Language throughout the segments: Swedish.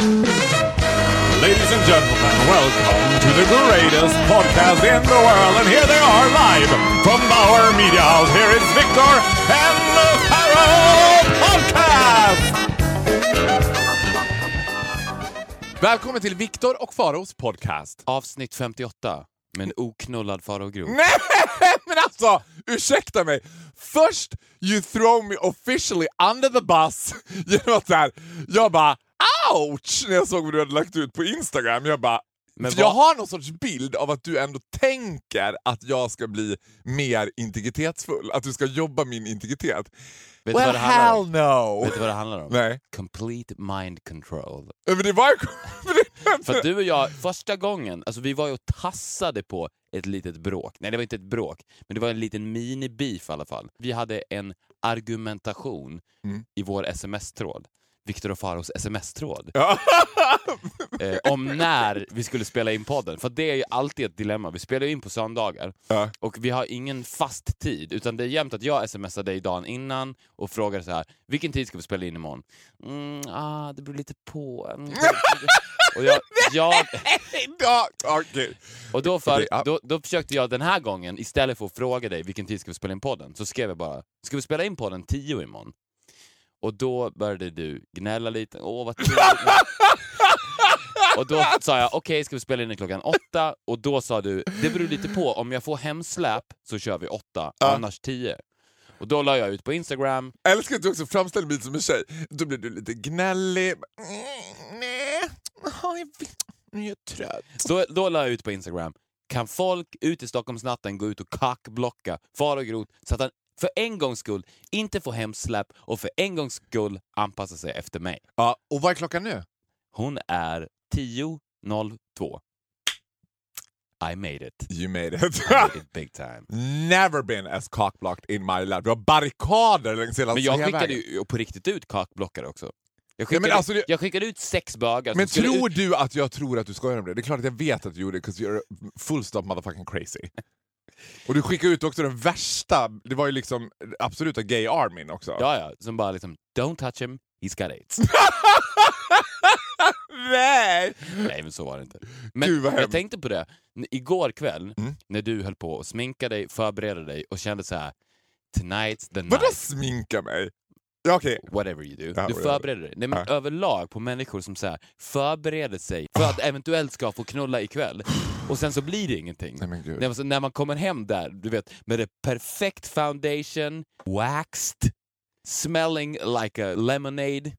Ladies and gentlemen, welcome to the greatest podcast in the world. And here they are live from Bauer Media House. Here is Victor and the Pharaoh Podcast! Välkommen till Viktor och Faros podcast. Avsnitt 58 med en oknullad Farao Groth. Nej men alltså, ursäkta mig. Först you throw me officially under the bus genom att såhär, jag bara ouch när jag såg vad du hade lagt ut på Instagram. Jag bara, Men jag har någon sorts bild av att du ändå tänker att jag ska bli mer integritetsfull, att du ska jobba min integritet. Vet well hell om? no! Vet du vad det handlar om? Nej. Complete mind control. Men det var För du och jag, första gången, alltså vi var ju och tassade på ett litet bråk. Nej, det var inte ett bråk, men det var en liten mini-beef i alla fall. Vi hade en argumentation Mm. i vår sms-tråd. Viktor och Faros sms-tråd. Eh, om när vi skulle spela in podden. För det är ju alltid ett dilemma. Vi spelar in på söndagar Ja. och vi har ingen fast tid. Utan det är jämt att jag smsar dig dagen innan och frågar så här. vilken tid ska vi spela in imorgon? Mm, ah, det beror lite på. Mm, och, jag, jag, och då, för, då, då försökte jag den här gången, istället för att fråga dig vilken tid ska vi spela in podden, så skrev jag bara, ska vi spela in podden 10 imorgon? Och då började du gnälla lite, åh vad. Och då sa jag, okej ska vi spela in den klockan åtta? Och då sa du, det beror lite på, om jag får hemsläp så kör vi åtta, Ja. annars tio. Och då la jag ut på Instagram, Jag älskar att du också framställer mig som en tjej. Då blir du lite gnällig. Mm, nej, Ja, jag är jag trött. då, då la jag ut på Instagram, kan folk ut i Stockholmsnatten gå ut och kackblocka Farao Groth så att han för en gångs skull inte får hemsläpp och för en gångs skull anpassa sig efter mig. Ja, och vad är klockan nu? Hon är 10.02. I made it. You made it. I made it big time. Never been as cockblocked in my life. Du har barrikader längs hela Men jag skickade ju på riktigt ut kakblockare också. Jag Ja, skickade, men alltså det- jag skickade ut sex bögar. Men tror ut... du att jag tror att du skojar om det? Det är klart att jag vet att du gjorde det, 'cause you're full stop motherfucking crazy. Och du skickade ut också den värsta, det var ju liksom absoluta gay armin också. Ja, ja, som bara liksom, don't touch him, he's got aids. Nej! Nej, men så var det inte. Men Gud, vad jag hemskt. tänkte på det, igår kväll, Mm. när du höll på att sminka dig, förbereda dig och kände så här: tonight's the Vadå night. sminka mig? Ja, okej. Whatever you do. Ja, du förbereder dig. Nej, men Ja. överlag på människor som så här, förbereder sig för att eventuellt ska få knulla ikväll. Och sen så blir det ingenting. Nej alltså, när man kommer hem där, du vet, med det perfekt foundation, waxed, smelling like a lemonade.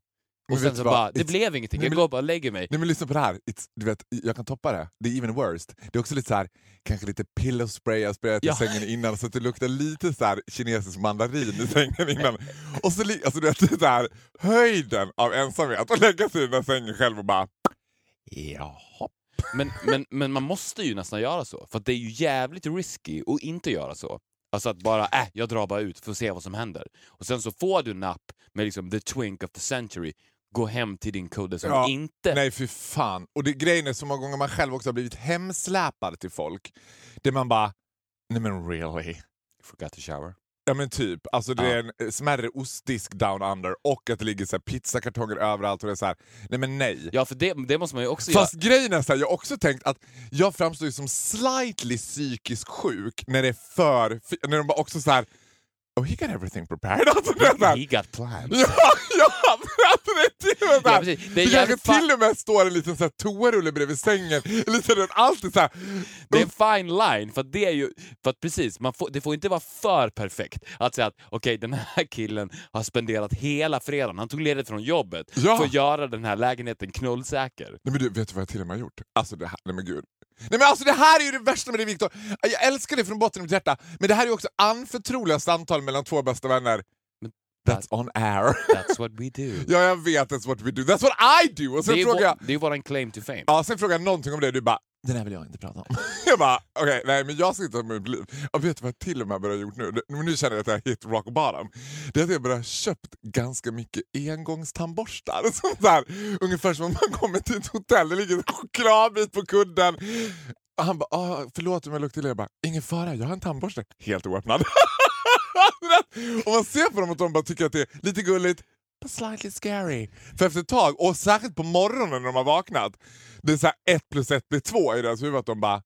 Och Men sen så bara, det blev ingenting. Nej, Jag går bara och lägger mig. Nej men lyssna på det här, It's, du vet, jag kan toppa det. Det är even worst. Det är också lite så här, kanske lite pillow spray jag sprayat Ja. i sängen innan så att det luktar lite så här kinesisk mandarin i sängen innan. Och så, alltså, du vet, så här, höjden av ensamhet, att lägga sig i den där sängen själv och bara jaha. Men, men, men man måste ju nästan göra så, för det är ju jävligt risky att inte göra så. Alltså att bara, äh, jag drar bara ut för att se vad som händer. Och sen så får du napp med liksom the twink of the century, gå hem till din kudde som Ja, inte... Nej för fan. Och det, grejen är så många gånger man själv också har blivit hemsläpad till folk, där man bara, nej men really. Forgot to shower. Ja men typ, alltså det är en eh, smärre ostdisk down under och att det ligger så här pizzakartonger överallt och det är så här, nej men nej. Ja, för det, det måste man ju också Fast göra. grejen är så här, jag har också tänkt att jag framstår ju som slightly psykiskt sjuk när det är för, när de bara också så här. Oh he got everything prepared. Alltså, det He got plans. Ja, ja! Ja, precis. Det det kanske fa- till och med står en liten så här toarulle bredvid sängen. Lite, du vet, allt är så här, Det är en fine line, för det är ju, för att precis, man får, det får inte vara för perfekt. Att säga att okej, den här killen har spenderat hela fredagen, han tog ledigt från jobbet Ja. för att göra den här lägenheten knullsäker. Nej men du, vet du vad jag till och med har gjort? Alltså det här, nej men gud. Nej men alltså det här är ju det värsta med det Viktor. Jag älskar det från botten av mitt hjärta, men det här är ju också anförtroliga samtal mellan två bästa vänner. That's on air. That's what we do. ja jag vet, that's what we do. That's what I do! Och det, sen är frågar jag, det är våran claim to fame. ja, sen frågar jag någonting om det och du bara det där vill jag inte prata om. jag bara okej, nej men jag inte ha mitt liv. Och vet du vad jag till och med börjar gjort nu? Nu känner jag att jag hit rock bottom. Det är att jag börjar köpt ganska mycket engångstandborstar. Sånt där. Ungefär som om man kommer till ett hotell, det ligger en chokladbit på kudden. Och han bara, ah, förlåt om jag luktar illa. Jag bara, ingen fara, jag har en tandborste. Helt oöppnad. och man ser på dem att de bara tycker att det är lite gulligt, but slightly scary. För efter ett tag, och särskilt på morgonen när de har vaknat, det är så här ett plus ett blir två i deras huvud. Att de bara,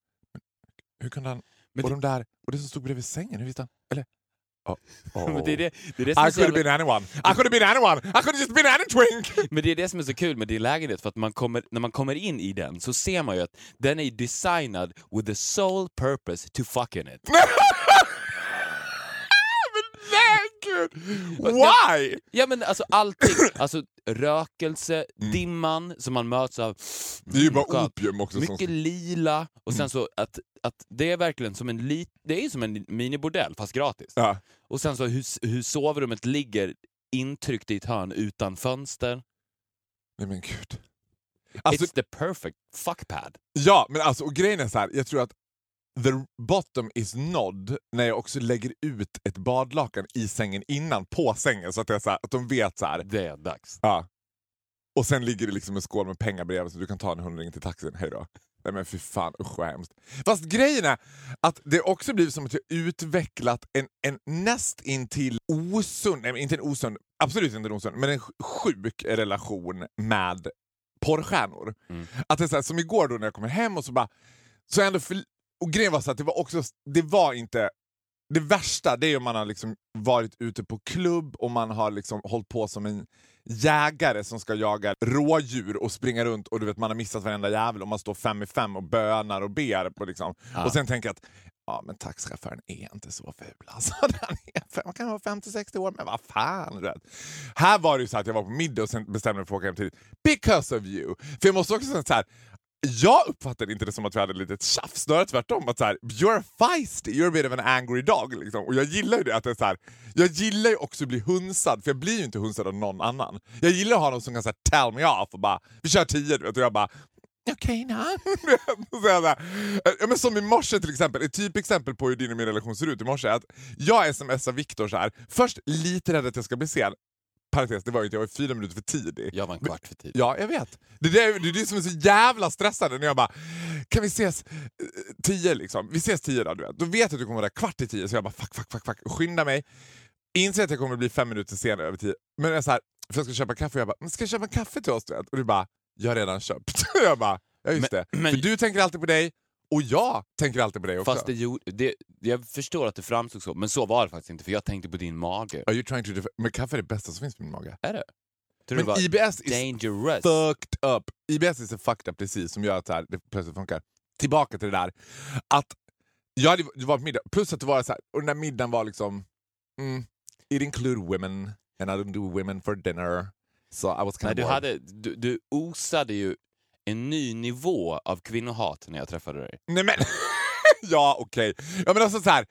hur kunde han... Men och det- de där, och det som stod bredvid sängen, hur visste han? Eller? Oh. Oh. Det är det, det, är det, I could have been anyone. I could have been anyone. I could have just been any twink. men det är det som är så kul med din lägenhet, för att man kommer, när man kommer in i den så ser man ju att den är designad with the sole purpose to fuck in it. Why? Ja men alltså allting, alltså rökelse, dimman som man möts av. Mm. Det är ju bara Skönt. opium också. Mycket lila och sen så att, att det är verkligen som en lit, det är som en minibordell fast gratis. Ja. Och sen så hur, hur sovrummet ligger intryckt i ett hörn utan fönster. Nej men gud. Alltså, It's the perfect fuckpad. ja, men alltså och grejen är så här, jag tror att the bottom is nod när jag också lägger ut ett badlakan i sängen innan, på sängen, så att, är så här, att de vet så här. Det är dags. Ja. Och sen ligger det liksom en skål med pengar bredvid så du kan ta en hundring till taxin. Hej då. Nej men fy fan, usch vad hemskt. Fast grejen är att det också blivit som att jag utvecklat en, en näst intill osund, nej inte en osund, absolut inte en osund, men en sj- sjuk relation med porrstjärnor. Mm. Att det är så här, som igår då när jag kommer hem och så bara, så ändå för, och grejen var så att det var också, det var inte det värsta det är om man har liksom varit ute på klubb och man har liksom hållit på som en jägare som ska jaga rådjur och springa runt och du vet man har missat varenda jävel och man står fem i fem och bönar och ber. På liksom. Ja. Och sen tänker jag att ja, men taxichauffören är inte så ful. Alltså, är, man kan vara 50-60 år, men vad fan. Du vet. Här var det ju så att jag var på middag och sen bestämde mig för att åka hem tidigt. Because of you! För jag måste också säga så här, jag uppfattade inte det som att vi hade ett litet tjafs, snarare tvärtom. Att så här, you're feisty, you're a bit of an angry dog. Liksom. Och jag gillar ju det. Att det är så här, jag gillar ju också att bli hunsad, för jag blir ju inte hunsad av någon annan. Jag gillar att ha någon som kan så här, tell me off och bara, vi kör tio, du vet, och jag bara Okej, okay, nah. ja, men Som i morse till exempel, ett typexempel på hur din och min relation ser ut i morse att jag smsar Viktor så här. först lite rädd att jag ska bli sen, parentes, det var ju inte, jag var fyra minuter för tidig. Jag var en kvart för tidigt. Ja, jag vet. Det, där, det är det som är så jävla stressande när jag bara kan vi ses eh, tio liksom? Vi ses tio då, du vet. Då vet jag att du kommer vara där kvart i tio så jag bara fuck, fuck, fuck, fuck. Skynda mig. Inser att jag kommer bli fem minuter senare över tio. Men jag är så här, för jag ska köpa kaffe och jag bara, men ska jag köpa kaffe till oss? Du vet? Och du bara, jag har redan köpt. jag bara, ja just Men- det. men- för du tänker alltid på dig och jag tänker alltid på dig också. Fast det, gjorde- det, jag förstår att det framstod så, men så var det faktiskt inte för jag tänkte på din mage. Are you trying to def- men kaffe är det bästa som finns på min mage. Är det? Tror Men det var IBS is dangerous? fucked up. IBS is a fucked up disease som gör att så här, det plötsligt funkar. Tillbaka till det där. Att jag hade det var på middag, plus att det var så här, och den där middagen var liksom... Mm, it include women and I don't do women for dinner. So I was kind Nej, du, hade, du, du osade ju en ny nivå av kvinnohat när jag träffade dig. Nej men, ja okej. Ja men alltså så här.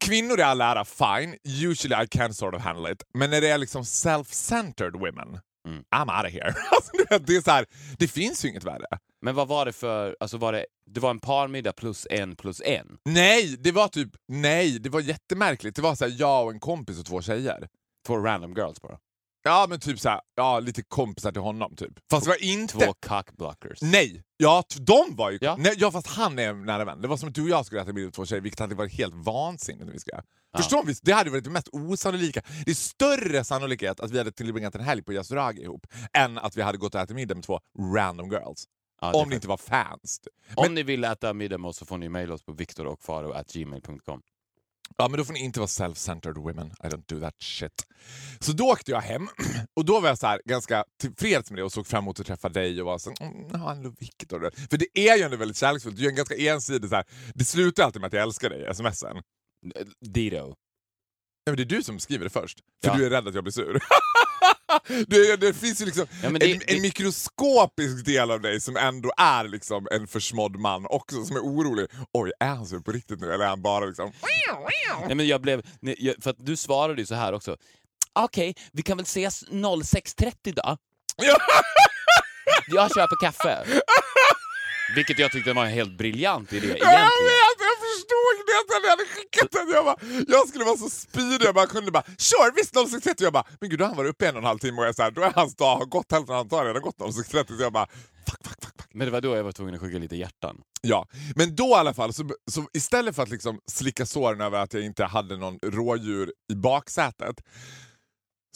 Kvinnor i all ära, fine. Usually I can sort of handle it. Men när det är liksom self-centered women, Mm. I'm out of here. Alltså, det, är så här, det finns ju inget värre. Men vad var det för, alltså var det, det var en parmiddag plus en plus en? Nej, det var typ, nej, det var jättemärkligt. Det var så här, jag och en kompis och två tjejer. Två random girls bara. Ja men typ så här, ja lite kompisar till honom typ. Fast det var inte... Två cockblockers. Nej! Ja, de var ju... Ja. Nej, ja, fast han är en nära vän. Det var som att du och jag skulle äta middag med två tjejer, vilket hade varit helt vansinnigt. Vi ska. Förstår vi? Det hade varit det mest osannolika. Det är större sannolikhet att vi hade tillbringat en helg på Yasuragi ihop än att vi hade gått och ätit middag med två random girls. Ja, det om det inte var fans. Om ni vill äta middag med oss så får ni mejla oss på viktorochfaro.gmail.com. Ja, men då får ni inte vara self-centered women. I don't do that shit. Så då åkte jag hem och då var jag så här, ganska tillfreds med det och såg fram emot att träffa dig och var så mm, Victor. För det är ju ändå väldigt kärleksfullt. Du är en ganska ensidig så här, det slutar alltid med att jag älskar dig, smsen. Dito. Ja, men det är du som skriver det först, för Ja. du är rädd att jag blir sur. det, det finns ju liksom Ja, det- en, en mikroskopisk del av dig som ändå är liksom en försmådd man också, som är orolig. Oj, är han sur på riktigt nu eller är han bara liksom... Nej, men jag blev, för att du svarade ju så här också. Okej, vi kan väl ses 06.30 då? Ja. Jag köper kaffe. Vilket jag tyckte var en helt briljant idé egentligen. Vet, när jag hade skickat den. Jag, bara, jag skulle vara så speedig, jag bara kunde bara sure visst 06.30. Jag bara, men gud då har han varit uppe en och en halv timme och jag så här, då är hans dag har gått hälften, han har redan gått 06.30 så jag bara fuck, fuck, fuck, fuck. Men det var då jag var tvungen att skicka lite hjärtan. Ja, men då i alla fall, så, så istället för att liksom slicka såren över att jag inte hade någon rådjur i baksätet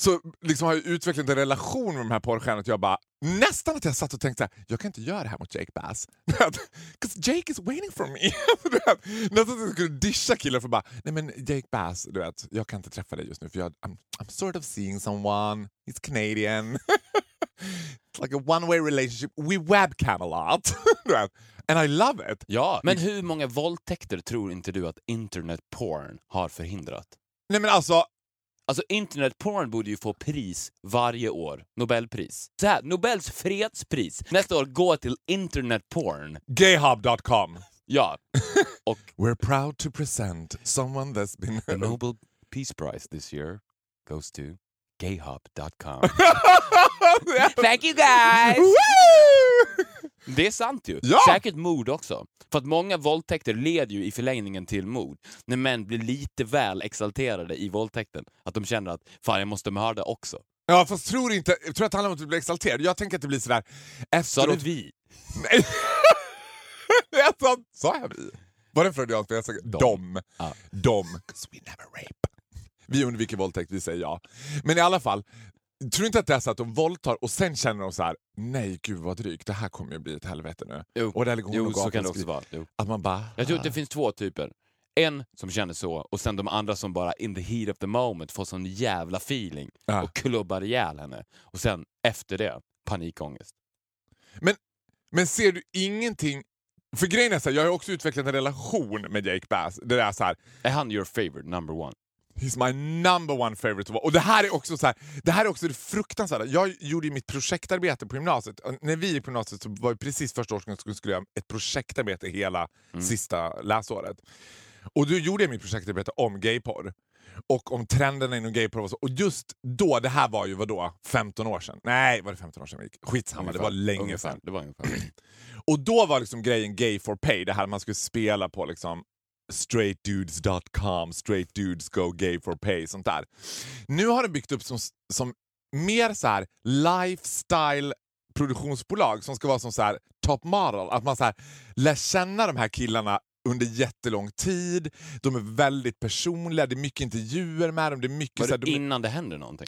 så liksom har jag utvecklat en relation med de här porrstjärnorna att jag bara nästan att jag satt och tänkte här, jag kan inte göra det här mot Jake Bass. 'Cause Jake is waiting for me. Nästan att jag skulle discha killar för bara, nej men Jake Bass, du vet, jag kan inte träffa dig just nu för jag, I'm, I'm sort of seeing someone, he's Canadian. It's like a one way relationship, we webcam a lot. And I love it. Ja, men hur många våldtäkter tror inte du att internet porn har förhindrat? Nej men alltså, Alltså internet porn borde ju få pris varje år. Nobelpris. Så här, Nobels fredspris. Nästa år går till internet porn. gayhub.com. Ja. Och We're proud to present someone that's been... the Nobel Peace Prize this year goes to gayhub.com. Thank you guys! Det är sant ju. Ja! Säkert mord också. För att många våldtäkter leder ju i förlängningen till mord. När män blir lite väl exalterade i våldtäkten. Att de känner att fan jag måste mörda också. Ja fast tror inte, jag tror att det handlar om att du blir exalterad. Jag tänker att det blir sådär Sa efteråt... du vi? Nej. Sa jag vi? Var det en freudiansk? Jag sa Dom. dom. Ja. Dom. 'Cause we never rape. Vi undviker våldtäkt, vi säger ja. Men i alla fall, tror inte att det är så att de våldtar och sen känner de så här: nej gud vad drygt, det här kommer ju bli ett helvete nu. Jo, Och där kommer jo gå så kan och det också vara. Jo. Att man bara... Jag tror att det finns två typer. En som känner så och sen de andra som bara in the heat of the moment får sån jävla feeling Ja. och klubbar ihjäl henne. Och sen efter det, panikångest. Men ser du ingenting... För grejen är så här, jag har också utvecklat en relation med Jake Bass. Det är så här, Är han your favorite number one? He's my number one favorite. Och det här är också så här, det här är också det fruktansvärda. Jag gjorde mitt projektarbete på gymnasiet. Och När vi gick på gymnasiet så var det precis första årsgången som skulle göra ett projektarbete hela sista läsåret. Och då gjorde jag mitt projektarbete om gayporr. Och om trenderna inom gayporr. Och, så. och just då, det här var ju vadå, 15 år sedan? Nej, var det 15 år sedan vi gick? Skitsamma, det var Ungefär. länge Ungefär. sedan. Det var ungefär. Och då var liksom grejen gay for pay, det här man skulle spela på liksom straightdudes.com, straight dudes go gay for pay, sånt där. Nu har det byggt upp som, som mer så här lifestyle produktionsbolag som ska vara som så här top model, att man så här lär känna de här killarna under jättelång tid, de är väldigt personliga, det är mycket intervjuer med dem, det är mycket Var så här, det de är- innan det händer någonting?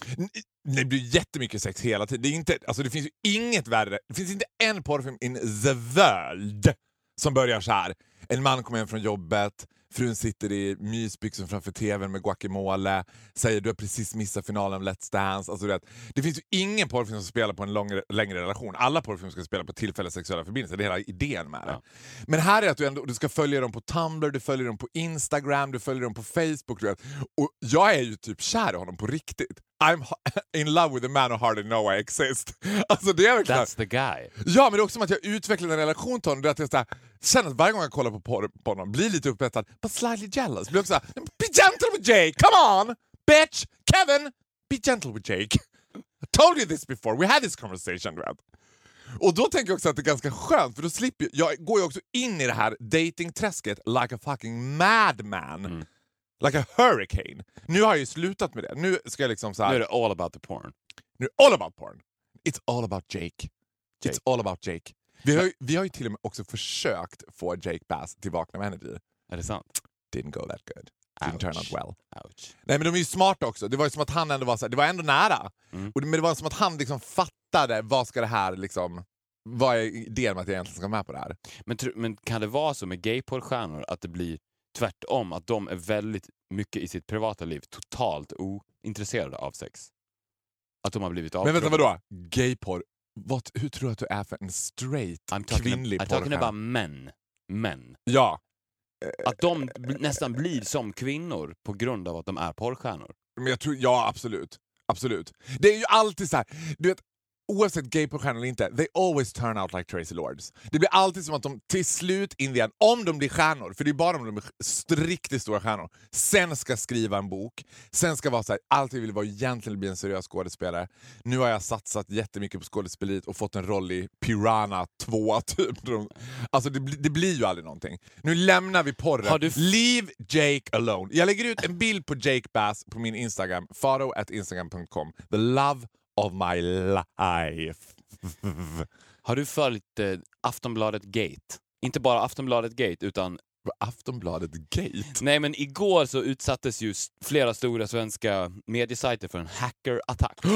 Det blir jättemycket sex hela tiden. Det, är inte, alltså det finns ju inget värre. Det finns inte en porrfilm in the world som börjar så här. En man kommer hem från jobbet, frun sitter i mysbyxor framför tvn med guacamole, säger du har precis missat finalen av Let's Dance. Alltså, du vet, det finns ju ingen porrfilm som spelar på en lång, längre relation. Alla porrfilmer ska spela på tillfälliga sexuella förbindelser. Det är hela idén med det. Ja. Men här är att du, ändå, du ska följa dem på Tumblr, du följer dem på Instagram, du följer dem på Facebook. Du vet. Och jag är ju typ kär i honom på riktigt. I'm in love with a man who hardly know I exist. Alltså det är verkligen... That's the guy. Ja, men det är också som att jag utvecklar en relation till honom. Det är att jag känner att varje gång jag kollar på, porr på honom blir lite upphetsad, but slightly jealous. Blir också så här, be gentle with Jake, come on! Bitch! Kevin! Be gentle with Jake. I told you this before, we had this conversation. vet. Och då tänker jag också att det är ganska skönt, för då slipper jag, jag går ju också in i det här datingträsket like a fucking madman. Mm. Like a hurricane. Nu har jag ju slutat med det. Nu ska jag liksom så här, Nu är det all about the porn. nu all about porn. It's all about Jake. Jake. It's all about Jake. Vi har, ju, vi har ju till och med också försökt få Jake Bass till Vakna med Energy. Är det sant? Didn't go that good. Didn't turn out well. Ouch. Nej men de är ju smarta också. Det var ju som att han ändå var så här, det var ändå nära. Mm. Och det, men det var som att han liksom fattade vad ska det här liksom, vad är idén med att jag egentligen ska vara med på det här? Men, tr- men kan det vara så med gayporrstjärnor att det blir tvärtom? Att de är väldigt mycket i sitt privata liv totalt ointresserade av sex? Att de har blivit Men vänta avtrubbade? vadå? Gayporr? Vad, hur tror du att du är för en straight I'm talking, kvinnlig I'm talking porrstjärna? about men. Män. Ja, Att de nästan blir som kvinnor på grund av att de är porrstjärnor. Men jag tror, ja absolut. Absolut. Det är ju alltid så här, du vet, oavsett gay på stjärnor eller inte, they always turn out like Tracy Lords. Det blir alltid som att de till slut, in the end, om de blir stjärnor, för det är bara om de blir riktigt stora stjärnor, sen ska skriva en bok, sen ska vara så här, allt jag vill vara egentligen bli en seriös skådespelare. Nu har jag satsat jättemycket på skådespeleriet och fått en roll i Piranha 2 typ. Alltså det, blir- det blir ju aldrig någonting. Nu lämnar vi porren. Du Leave Jake alone. Jag lägger ut en bild på Jake Bass på min Instagram, faro.instagram.com. The love of my life. Har du följt eh, Aftonbladet Gate? Inte bara Aftonbladet Gate, utan Aftonbladet Gate. Nej, men igår så utsattes ju flera stora svenska mediesajter för en hackerattack.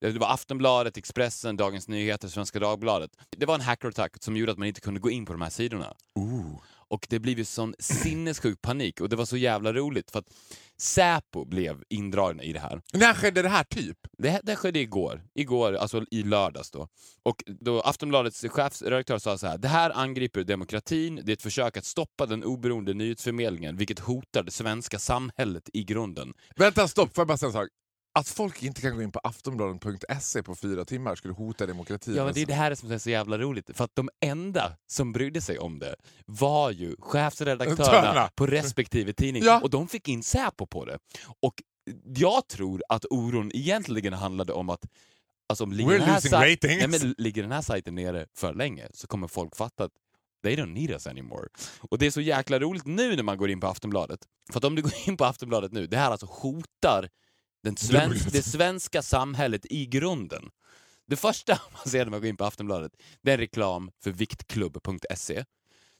Det var Aftonbladet, Expressen, Dagens Nyheter, Svenska Dagbladet. Det var en hackerattack som gjorde att man inte kunde gå in på de här sidorna. Ooh. Och det blev ju sån sinnessjuk panik och det var så jävla roligt för att Säpo blev indragna i det här. När skedde det här typ? Det, det skedde igår, igår, alltså i lördags då. Och då Aftonbladets chefredaktör sa så här, det här angriper demokratin, det är ett försök att stoppa den oberoende nyhetsförmedlingen, vilket hotar det svenska samhället i grunden. Vänta, stopp. Får jag bara säga en sak? Att folk inte kan gå in på aftonbladet.se på fyra timmar skulle hota demokratin. Ja, men det är det här som är så jävla roligt, för att de enda som brydde sig om det var ju chefsredaktörerna Redaktörerna. på respektive tidning, Ja. och de fick in Säpo på det. Och jag tror att oron egentligen handlade om att Alltså om ligger, We're den här sa-. Nej, men ligger den här sajten nere för länge så kommer folk fatta att they don't need us anymore. Och det är så jäkla roligt nu när man går in på Aftonbladet. För att om du går in på Aftonbladet nu, det här alltså hotar den svensk, det svenska samhället i grunden. Det första man ser när man går in på Aftonbladet, det är en reklam för viktklubb.se.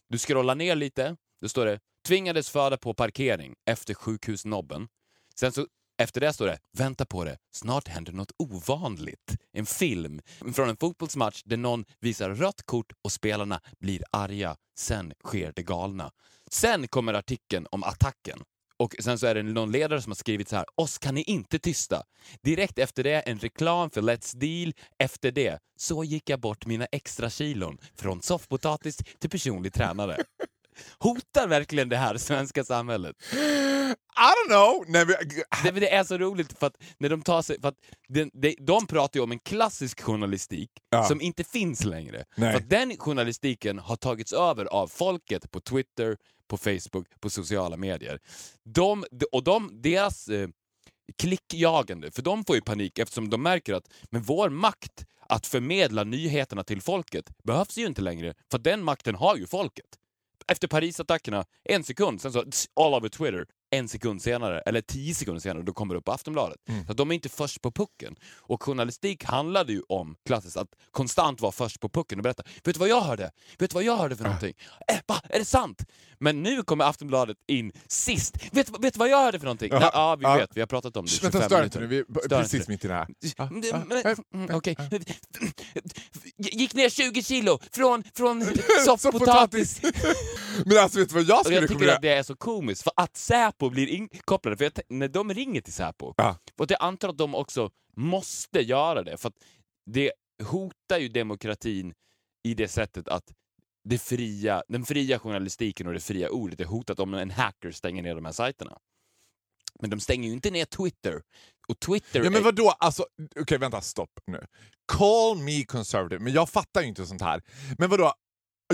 Du scrollar ner lite, då står det “Tvingades föda på parkering efter sjukhusnobben”. Sen så efter det står det “Vänta på det, snart händer något ovanligt”. En film från en fotbollsmatch där någon visar rött kort och spelarna blir arga. Sen sker det galna. Sen kommer artikeln om attacken. Och sen så är det någon ledare som har skrivit så här, oss kan ni inte tysta. Direkt efter det en reklam för Let's Deal. Efter det, så gick jag bort mina extra kilon från soffpotatis till personlig tränare. Hotar verkligen det här svenska samhället? I don't know! Nej, men, Det, men det är så roligt för att när de tar sig, för att de, de, de pratar ju om en klassisk journalistik Ja. som inte finns längre. Nej. För den journalistiken har tagits över av folket på Twitter, på Facebook, på sociala medier. De, och de, deras eh, klickjagande, för de får ju panik eftersom de märker att men vår makt att förmedla nyheterna till folket behövs ju inte längre, för den makten har ju folket. Efter Parisattackerna, en sekund, sen så all over Twitter, en sekund senare, eller tio sekunder senare, då kommer det upp på Aftonbladet. Så att de är inte först på pucken. Och journalistik handlade ju om, klassiskt, att konstant vara först på pucken och berätta “Vet du vad jag hörde? Vet du vad jag hörde för någonting? Äh, va? Är det sant?” Men nu kommer Aftonbladet in sist. “Vet, du- vad jag hörde för någonting?” Ja, ja vi vet, vi har pratat om det i Shh, 25 Vänta, stör inte nu. Vi är precis inte. mitt i det här. Mm, Okej. Gick ner 20 kilo från, från Soffpotatis. Men alltså vet du vad jag skulle jag tycker att det är så komiskt, för att Säpo blir inkopplade, för när de ringer till Säpo, Ja. och jag antar att de också måste göra det, för att det hotar ju demokratin i det sättet att det fria, den fria journalistiken och det fria ordet är hotat om en hacker stänger ner de här sajterna. Men de stänger ju inte ner Twitter. Och Twitter Ja, men vadå? Alltså, Okej, vänta, stopp nu. Call me conservative, men jag fattar ju inte sånt här. Men vadå?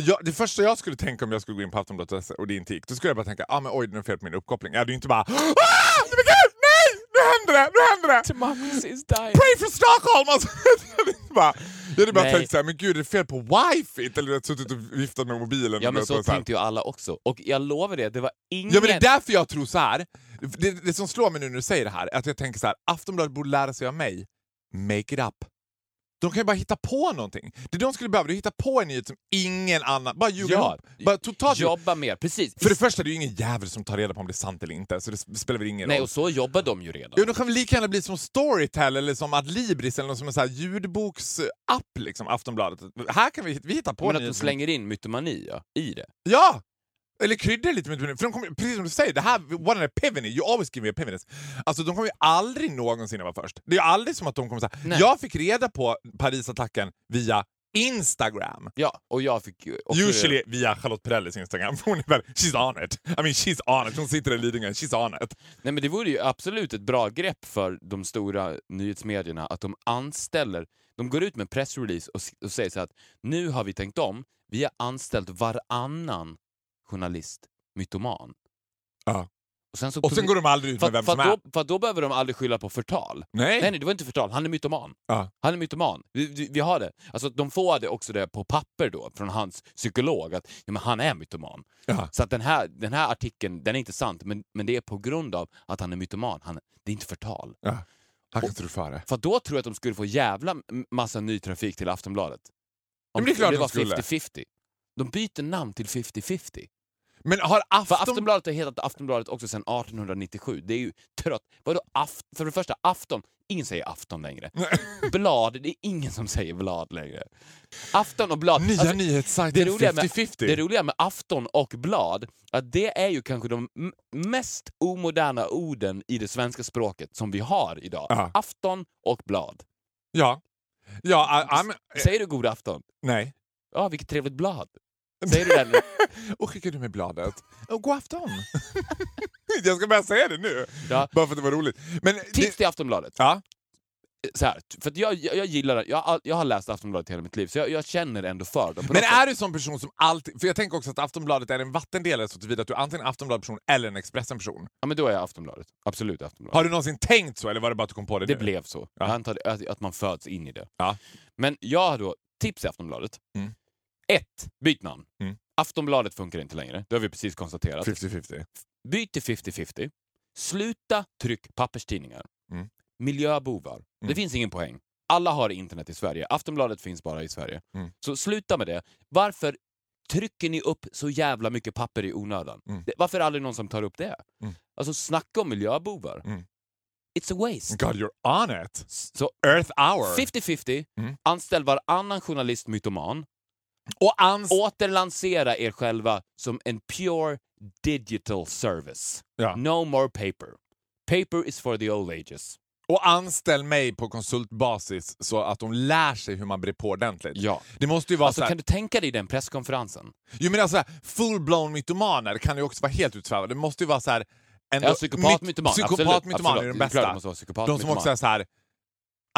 Jag, det första jag skulle tänka om jag skulle gå in på Aftonbladet och det inte gick, då skulle jag bara tänka ah, men oj, det är fel på min uppkoppling. Jag hade ju inte bara ah, men gud, nej, nu händer det, nu händer det! Democracy is dying. Pray for Stockholm! Alltså, bara, jag hade bara Nej. tänkt såhär, men gud, är det fel på wifi? Eller du suttit och viftat med mobilen. Ja men så här. tänkte ju alla också. Och jag lovar det, det var ingen... Ja men det är därför jag tror så här. Det, det som slår mig nu när du säger det här, är att jag tänker så här, Aftonbladet borde lära sig av mig. Make it up. De kan ju bara hitta på någonting. Det de skulle behöva det är att hitta på en nyhet som ingen annan... Bara ljuga Ja. ihop. Bara totalt Jobba mer, precis. För det första, det är ju ingen jävel som tar reda på om det är sant eller inte, så det spelar väl ingen Nej, roll. och så jobbar de ju redan. Jo, de kan väl lika gärna bli som Storytel eller som Adlibris eller som en sån här ljudboksapp, liksom, Aftonbladet. Här kan vi, vi hitta på Men att de slänger in mytomani ja, i det. Ja! Eller kryddar lite med För de kommer, precis som du säger, det här, what an epiphany, you always give me epiphanies. Alltså de kommer ju aldrig någonsin vara först. Det är aldrig som att de kommer säga. Jag fick reda på Parisattacken via Instagram. Ja, och jag fick också Usually via Charlotte Perrellis Instagram. Hon är väl, she's on it. I mean she's on it. Hon sitter i Lidingö, she's on it. Nej men det vore ju absolut ett bra grepp för de stora nyhetsmedierna att de anställer, de går ut med pressrelease och, och säger så att nu har vi tänkt om, vi har anställt varannan journalist mytoman. Ja. Och sen, så Och sen går de aldrig ut för, med vem för, som är. då, för då behöver de aldrig skylla på förtal. Nej. Nej, nej, det var inte förtal. Han är mytoman. Ja. Han är mytoman. Vi, vi, vi har det. Alltså, de får det också det på papper då, från hans psykolog, att ja, men han är mytoman. Ja. Så att den här, den här artikeln, den är inte sant, men, men det är på grund av att han är mytoman. Han, det är inte förtal. Ja. Han kan rå för. För då tror jag att de skulle få jävla massa ny trafik till Aftonbladet. men det är klart det de var skulle. 50-50. De byter namn till 50-50. Men har För Afton... Aftonbladet har hetat Aftonbladet också sedan 1897. Det är ju trött. Vadå aft... För det första, afton. Ingen säger afton längre. Blad, det är ingen som säger blad längre. Afton och blad. Nya Alltså, nyhetssajten det roliga, med, 50-50. det roliga med afton och blad, att det är ju kanske de mest omoderna orden i det svenska språket som vi har idag. Ja. Afton och blad. Ja. Ja, I, I'm, Säger du god afton? nej. Ja, vilket trevligt blad. Säger du det? Och skickar du med bladet? Och god afton! jag ska börja säga det nu, Ja. bara för att det var roligt. Men Tips det, till Aftonbladet. ja, Så här, för jag, jag, jag gillar. Jag, jag har läst Aftonbladet hela mitt liv, så jag, jag känner ändå för dem. men är du sån person som alltid... För jag tänker också att Aftonbladet är en vattendelare så tillvida att du är antingen en Aftonbladet-person eller en Expressen-person. Ja, men då är jag Aftonbladet. Absolut Aftonbladet. Har du någonsin tänkt så eller var det bara att du kom på det, Det nu? blev så. Ja. Jag antar att, att man föds in i det. Ja. Men jag har då tips i Aftonbladet. Mm. Ett, byt namn. Mm. Aftonbladet funkar inte längre. Det har vi precis konstaterat. 50-50. Byt till 50-50. Sluta tryck papperstidningar. Mm. Miljöbovar. Det Mm. finns ingen poäng. Alla har internet i Sverige. Aftonbladet finns bara i Sverige. Mm. Så sluta med det. Varför trycker ni upp så jävla mycket papper i onödan? Mm. Det, varför är det aldrig någon som tar upp det? Mm. Alltså snacka om miljöbovar. Mm. It's a waste. God, you're on it! Så Earth hour! 50-50, Mm. anställ varannan journalist mytoman, Och ans... återlansera er själva som en pure digital service. Ja. No more paper. Paper is for the old ages. Och anställ mig på konsultbasis så att de lär sig hur man brer på ordentligt. Ja. Det måste ju vara Alltså, så här, kan du tänka dig den presskonferensen? Jo men alltså full-blown mytomaner kan ju också vara helt utsvävade. Det måste ju vara så här... Ändå, Ja, psykopatmytoman. Psykopatmytoman är absolut, de absolut. Det är klart bästa. psykopat De som mytoman. också är så här...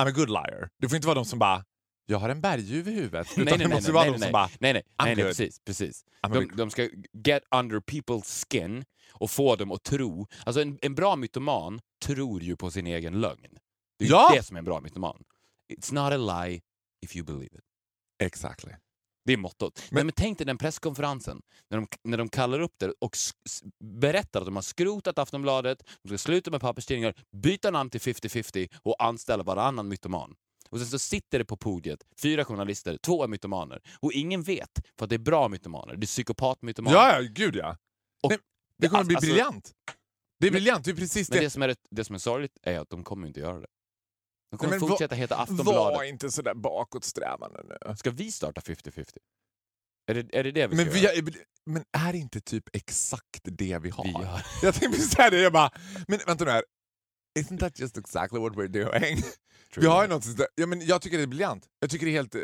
I'm a good liar. Det får inte vara de som bara “jag har en berguv i huvudet”. Utan Nej, nej, det nej, måste nej, vara nej, de som bara nej, nej, nej, nej, precis, precis. De, de ska get under people's skin och få dem att tro. Alltså en, en bra mytoman tror ju på sin egen lögn. Det är Ja! det som är en bra mytoman. It's not a lie if you believe it. Exactly. Det är mottot. Men, Men- tänk dig den presskonferensen när de, när de kallar upp det och berättar att de har skrotat Aftonbladet, de ska sluta med papperstidningar, byta namn till 50-50 och anställa varannan mytoman. Och sen så sitter det på podiet fyra journalister, två är mytomaner. Och ingen vet, för att det är bra mytomaner. Det är psykopatmytomaner. Ja, ja, gud ja. Och Nej, det kommer bli alltså- briljant. Det är Men- briljant, det är precis Men det. det som, är, det, det som är sorgligt är att de kommer inte göra det. De kommer Nej, fortsätta heta Aftonbladet. Var inte så där bakåtsträvande nu. Ska vi starta 50-50? Är det, är det det vi ska Men, vi göra? men är det inte typ exakt det vi har? Vi gör. Jag tänkte precis säga det, jag bara, men vänta nu här. Isn't that just exactly what we're doing? Vi har ju något, ja, men jag tycker det är briljant. Jag tycker det är helt eh,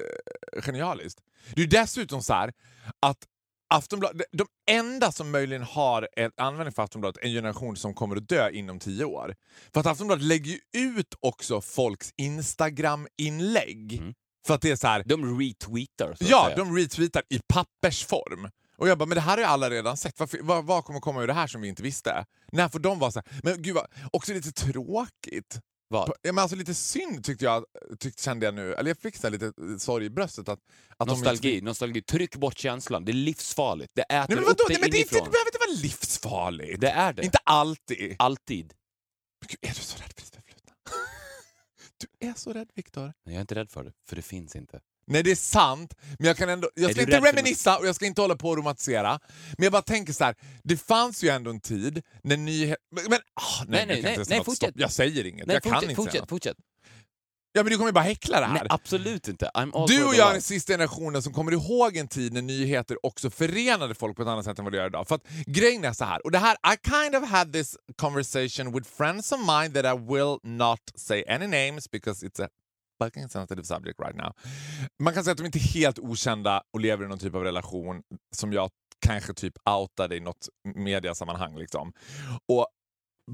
genialiskt. Det är dessutom så här att Aftonbladet, de enda som möjligen har en användning för Aftonbladet är en generation som kommer att dö inom tio år. För att Aftonbladet lägger ju ut också folks Instagram-inlägg. Mm. För att det är så här, De retweetar, så Ja, de retweetar i pappersform. Och jag bara, men det här har ju alla redan sett. Varför, vad, vad kommer komma ur det här som vi inte visste? När får de vara så här? Men gud, vad, också lite tråkigt. Vad? Ja, men alltså lite synd tyckte jag, tyckte, kände jag nu. Eller jag fick så lite eh, sorg i bröstet. Att, att Nostalgi, inte- nostalgi. Tryck bort känslan. Det är livsfarligt. Det äter Nej, men upp vadå? dig Nej, men det, är inte, det inifrån. behöver inte vara livsfarligt. Det är det. Inte alltid. Alltid. Men gud, är du så rädd för ditt förflutna? Du är så rädd, Viktor. Jag är inte rädd för det, för det finns inte. Nej det är sant, men jag kan ändå... Jag ska inte reminissa och jag ska inte hålla på och romantisera. Men jag bara tänker så här. det fanns ju ändå en tid när nyheter... Men, ah, nej, Nej, nej, kan nej, inte säga nej, fortsätt. Jag säger inget, Nej, jag kan fortsätt, inte säga fortsätt, något. fortsätt. Ja men du kommer ju bara häckla det här. Nej, absolut inte. Du och jag är den sista generationen som kommer ihåg en tid när nyheter också förenade folk på ett annat sätt än vad det gör idag. För att grejen är så här, och det här, I kind of had this conversation with friends of mine that I will not say any names because it's a fucking sensitive subject right now. Man kan säga att de inte är helt okända och lever i någon typ av relation som jag kanske typ outade i något mediasammanhang. Liksom. Och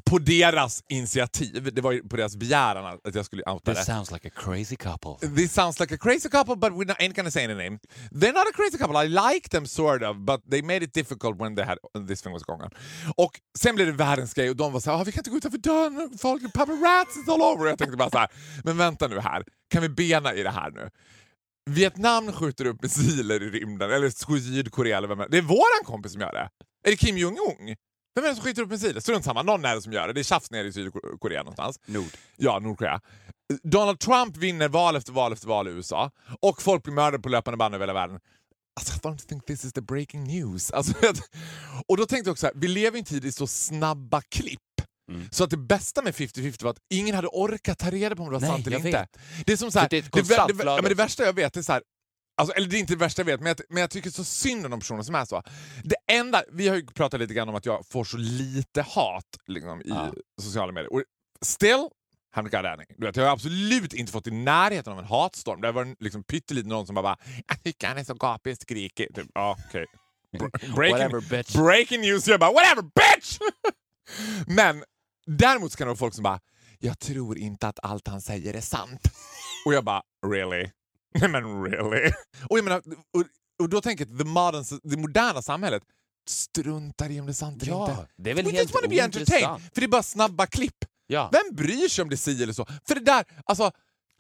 på deras initiativ, det var ju på deras begäran att jag skulle outa det. This sounds like a crazy couple. This sounds like a crazy couple, but we ain't gonna say any name. They're not a crazy couple. I like them sort of, but they made it difficult when they had this thing was going on. Och sen blev det världens grej och de var så här, ah, vi kan inte gå utanför dörren, folk, paparazzi all over. Och jag tänkte bara så här, men vänta nu här, kan vi bena i det här nu? Vietnam skjuter upp missiler i rymden, eller Sydkorea eller vem är det? Det är våran kompis som gör det. Är det Kim Jong-Un? Vem är det som skjuter upp missiler? Strunt samma, någon är det som gör det. Det är tjafs nere i Sydkorea någonstans. Nord. Ja, Nordkorea. Donald Trump vinner val efter val efter val i USA och folk blir mördade på löpande band över hela världen. Alltså, I don't think this is the breaking news. Alltså, och då tänkte jag också så här, vi lever i en tid i så snabba klipp. Mm. Så att det bästa med 50-50 var att ingen hade orkat ta reda på om det var Nej, sant eller inte. vet. Det är som så här, det är det, konstant det, ja, men det värsta jag vet är så här, Alltså, eller det är inte det värsta jag vet, men jag, men jag tycker så synd om de personer som är så. Det enda, vi har ju pratat lite grann om att jag får så lite hat liksom, i Ja. sociala medier. Och still, haven't got any. Du vet, jag har absolut inte fått i närheten av en hatstorm. Det var liksom pytteliten någon som bara, bara “jag tycker han är så gapig och skrikig”. Typ. Br- breaking, Whatever bitch. breaking news, jag bara “whatever bitch!” Men däremot kan det vara folk som bara “jag tror inte att allt han säger är sant”. Och jag bara “really?” Nej men really? Och, jag menar, och, och då tänker jag att the modern, det moderna samhället struntar i om det är sant eller Ja, inte. det är väl We helt just wanna be entertained. För det är bara snabba klipp. Ja. Vem bryr sig om det är si eller så? För det där, alltså...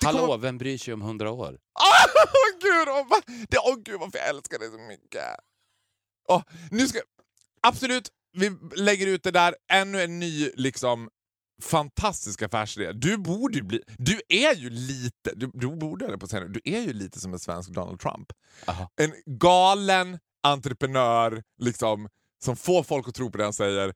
Det Hallå, kommer- vem bryr sig om hundra år? Åh gud, åh, va? det, åh gud varför jag älskar det så mycket. Åh, nu ska, absolut, vi lägger ut det där. Ännu en ny liksom fantastisk affärsidé. Du borde bli... Du är ju lite... Du, du borde på nu, Du är ju lite som en svensk Donald Trump. Aha. En galen entreprenör liksom, som får folk att tro på det han säger.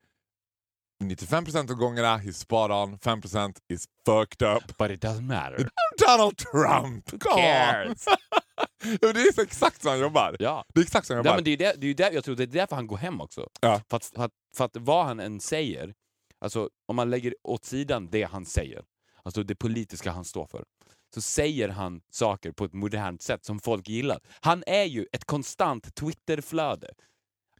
95% av gångerna he's spot on, 5% is fucked up. But it doesn't matter. Donald Trump! Who cares? det är exakt så han jobbar. Ja. Det är exakt så han Ja, jobbar. men det är ju det, det är där, jag tror det är därför han går hem också. Ja. För, att, för, att, för att vad han än säger, alltså om man lägger åt sidan det han säger, alltså det politiska han står för, så säger han saker på ett modernt sätt som folk gillar. Han är ju ett konstant Twitterflöde.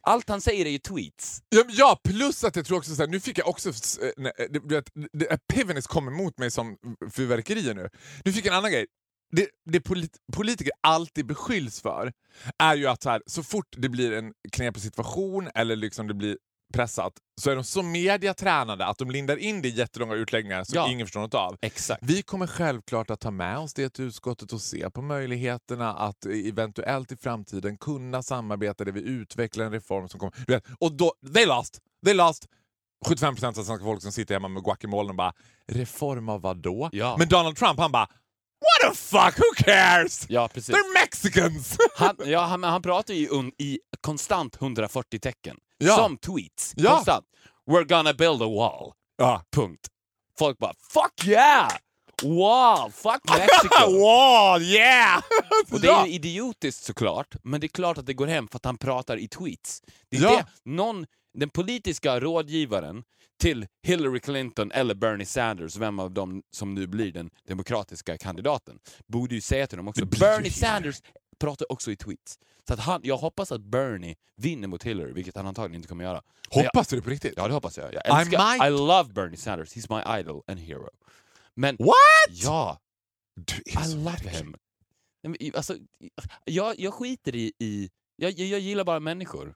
Allt han säger är ju tweets. Ja, ja, plus att jag tror också så här, nu fick jag också, eh, nej, du vet, Pivenis kommer mot mig som fyrverkerier nu. Nu fick jag en annan grej. Det, det polit, politiker alltid beskylls för är ju att så, här, så fort det blir en knepig situation eller liksom det blir pressat så är de så mediatränade att de lindar in det i jättelånga utläggningar som Ja. ingen förstår något av. Exakt. Vi kommer självklart att ta med oss det till utskottet och se på möjligheterna att eventuellt i framtiden kunna samarbeta där vi utvecklar en reform som kommer... Vet, och då, they lost! They lost! 75% av svenska folk som sitter hemma med guacamole och bara “reform av vad då?” Ja. Men Donald Trump han bara “what the fuck, who cares? Ja, precis. They're Mexicans!” Han, ja, han, han pratar ju i, un, i konstant 140 tecken. Ja. Som tweets. Ja. Konstant. We're gonna build a wall. ja. Punkt. Folk bara “Fuck yeah! Wall! Fuck Mexico!” Wall, yeah! Och det är ju idiotiskt såklart, men det är klart att det går hem för att han pratar i tweets. Det är Ja. det, någon, den politiska rådgivaren till Hillary Clinton eller Bernie Sanders, vem av dem som nu blir den demokratiska kandidaten, borde ju säga till dem också. Bernie. Sanders pratar också i tweets. Så att han, jag hoppas att Bernie vinner mot Hillary, vilket han antagligen inte kommer göra. Men jag- Hoppas du det på riktigt? Ja, det hoppas jag. Jag I might- I love Bernie Sanders. He's my idol and hero. Men What? ja, Du är I love märklig. him. Alltså, jag, jag skiter i... i jag, jag, jag gillar bara människor.